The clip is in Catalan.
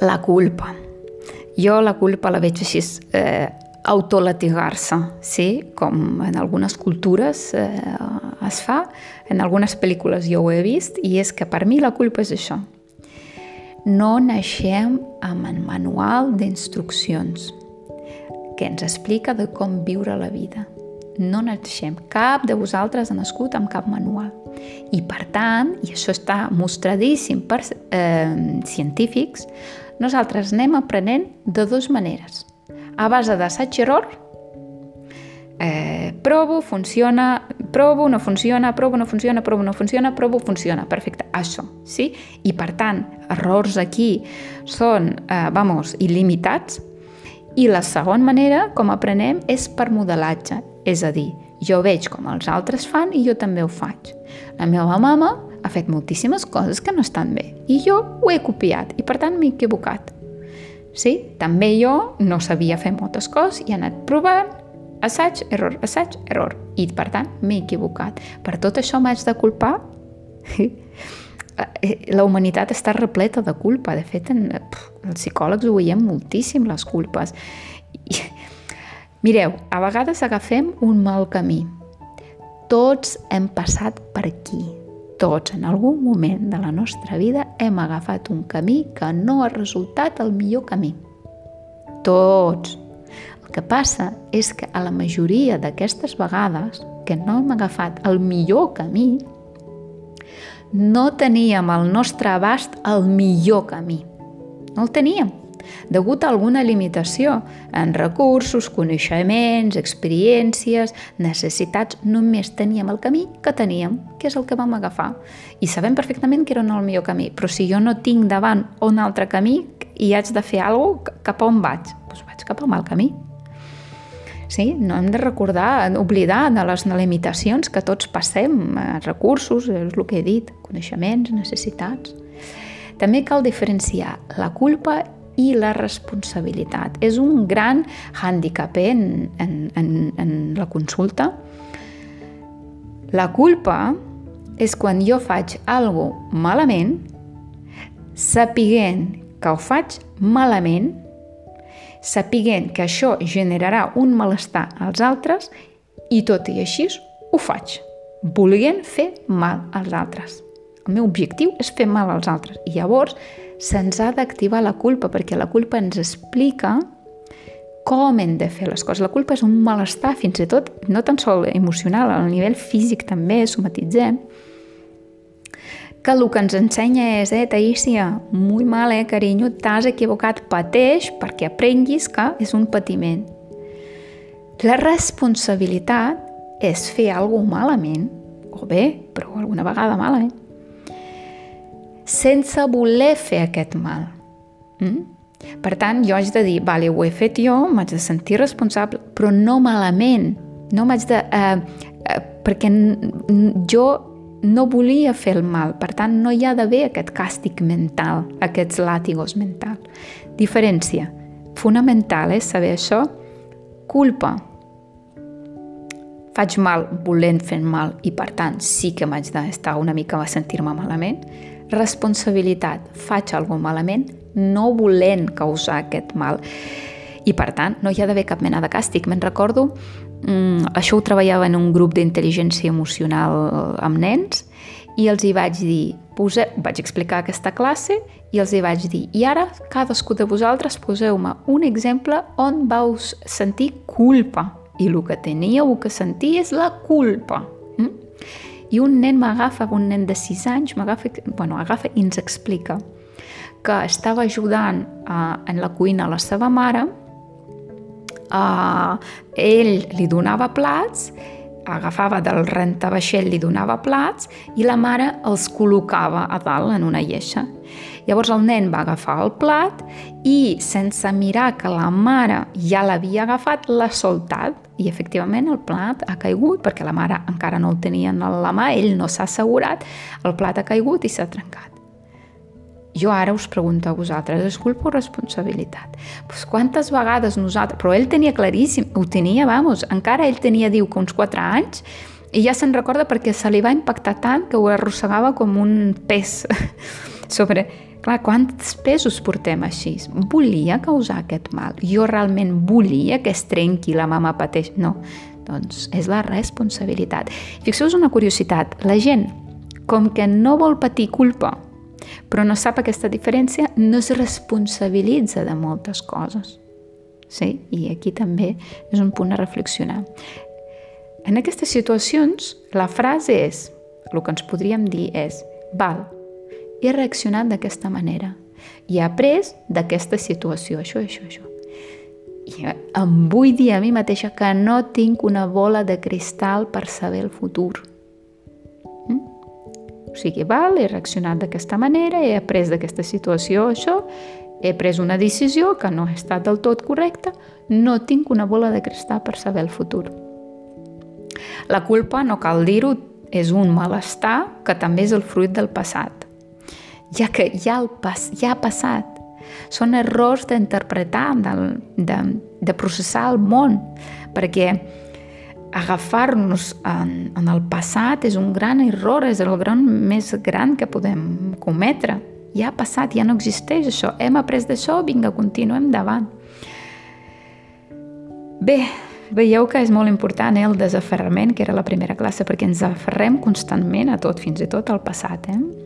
La culpa. Jo la culpa la veig així, eh, autolatigar-se, sí? com en algunes cultures eh, es fa, en algunes pel·lícules jo ho he vist, i és que per mi la culpa és això. No naixem amb el manual d'instruccions que ens explica de com viure la vida. No naixem. Cap de vosaltres ha nascut amb cap manual. I per tant, i això està mostradíssim per eh, científics, nosaltres anem aprenent de dues maneres. A base d'assaig i error, eh, provo, funciona, provo, no funciona, provo, no funciona, provo, no funciona, provo, funciona. Perfecte, això, sí? I per tant, errors aquí són, eh, vamos, il·limitats, i la segona manera, com aprenem, és per modelatge, és a dir, jo veig com els altres fan i jo també ho faig. La meva mama ha fet moltíssimes coses que no estan bé i jo ho he copiat i per tant m'he equivocat. Sí, també jo no sabia fer moltes coses i he anat provant, assaig, error, assaig, error. I per tant m'he equivocat. Per tot això m'haig de culpar? La humanitat està repleta de culpa. De fet, en, els psicòlegs ho veiem moltíssim, les culpes. Mireu, a vegades agafem un mal camí. Tots hem passat per aquí. Tots, en algun moment de la nostra vida, hem agafat un camí que no ha resultat el millor camí. Tots. El que passa és que a la majoria d'aquestes vegades que no hem agafat el millor camí, no teníem al nostre abast el millor camí. No el teníem, degut a alguna limitació en recursos, coneixements, experiències, necessitats. Només teníem el camí que teníem, que és el que vam agafar. I sabem perfectament que era el millor camí, però si jo no tinc davant un altre camí i haig de fer alguna cosa, cap a on vaig? Doncs vaig cap al mal camí. Sí? No hem de recordar, oblidar de les limitacions que tots passem, eh, recursos, és el que he dit, coneixements, necessitats. També cal diferenciar la culpa i la responsabilitat. És un gran hàndicap eh, en, en, en, en la consulta. La culpa és quan jo faig algo malament, sapiguent que ho faig malament sapiguent que això generarà un malestar als altres i tot i així ho faig, volent fer mal als altres. El meu objectiu és fer mal als altres. I llavors se'ns ha d'activar la culpa, perquè la culpa ens explica com hem de fer les coses. La culpa és un malestar, fins i tot, no tan sol emocional, a nivell físic també, somatitzem, que el que ens ensenya és, eh, Taísia, muy mal, eh, carinyo, t'has equivocat, pateix perquè aprenguis que és un patiment. La responsabilitat és fer alguna malament, o bé, però alguna vegada malament, sense voler fer aquest mal. Mm? Per tant, jo haig de dir, vale, ho he fet jo, m'haig de sentir responsable, però no malament. No m'haig de... Eh, eh, perquè jo no volia fer el mal, per tant no hi ha d'haver aquest càstig mental, aquests làtigos mental. Diferència fonamental és saber això. Culpa. Faig mal volent fer mal i per tant sí que m'haig d'estar una mica a sentir-me malament. Responsabilitat. Faig alguna malament no volent causar aquest mal. I per tant no hi ha d'haver cap mena de càstig. Me'n recordo Mm, això ho treballava en un grup d'intel·ligència emocional amb nens i els hi vaig dir, pose, vaig explicar aquesta classe i els hi vaig dir, i ara cadascú de vosaltres poseu-me un exemple on vau sentir culpa i el que teníeu que sentir és la culpa. Mm? I un nen m'agafa, un nen de 6 anys, m'agafa, bueno, agafa i ens explica que estava ajudant a, en la cuina la seva mare uh, ell li donava plats, agafava del rentavaixell, li donava plats i la mare els col·locava a dalt en una lleixa. Llavors el nen va agafar el plat i, sense mirar que la mare ja l'havia agafat, l'ha soltat i efectivament el plat ha caigut perquè la mare encara no el tenia en la mà, ell no s'ha assegurat, el plat ha caigut i s'ha trencat. Jo ara us pregunto a vosaltres, és culpa o responsabilitat? Pues quantes vegades nosaltres... Però ell tenia claríssim, ho tenia, vamos, encara ell tenia, diu, que uns 4 anys, i ja se'n recorda perquè se li va impactar tant que ho arrossegava com un pes sobre Clar, quants pesos portem així? Volia causar aquest mal? Jo realment volia que es trenqui la mama pateix? No, doncs és la responsabilitat. Fixeu-vos una curiositat. La gent, com que no vol patir culpa, però no sap aquesta diferència, no es responsabilitza de moltes coses. Sí? I aquí també és un punt a reflexionar. En aquestes situacions, la frase és, el que ens podríem dir és, val, he reaccionat d'aquesta manera i he après d'aquesta situació, això, això, això. I em vull dir a mi mateixa que no tinc una bola de cristal per saber el futur. O sigui, val, he reaccionat d'aquesta manera, he après d'aquesta situació això, he pres una decisió que no ha estat del tot correcta, no tinc una bola de cristal per saber el futur. La culpa, no cal dir-ho, és un malestar que també és el fruit del passat. Ja que ja, el pas, ja ha passat. Són errors d'interpretar, de, de processar el món, perquè agafar-nos en, en el passat és un gran error, és el gran més gran que podem cometre. Ja ha passat, ja no existeix això. Hem après d'això, vinga, continuem davant. Bé, Veieu que és molt important eh, el desaferrament, que era la primera classe, perquè ens aferrem constantment a tot, fins i tot al passat. Eh?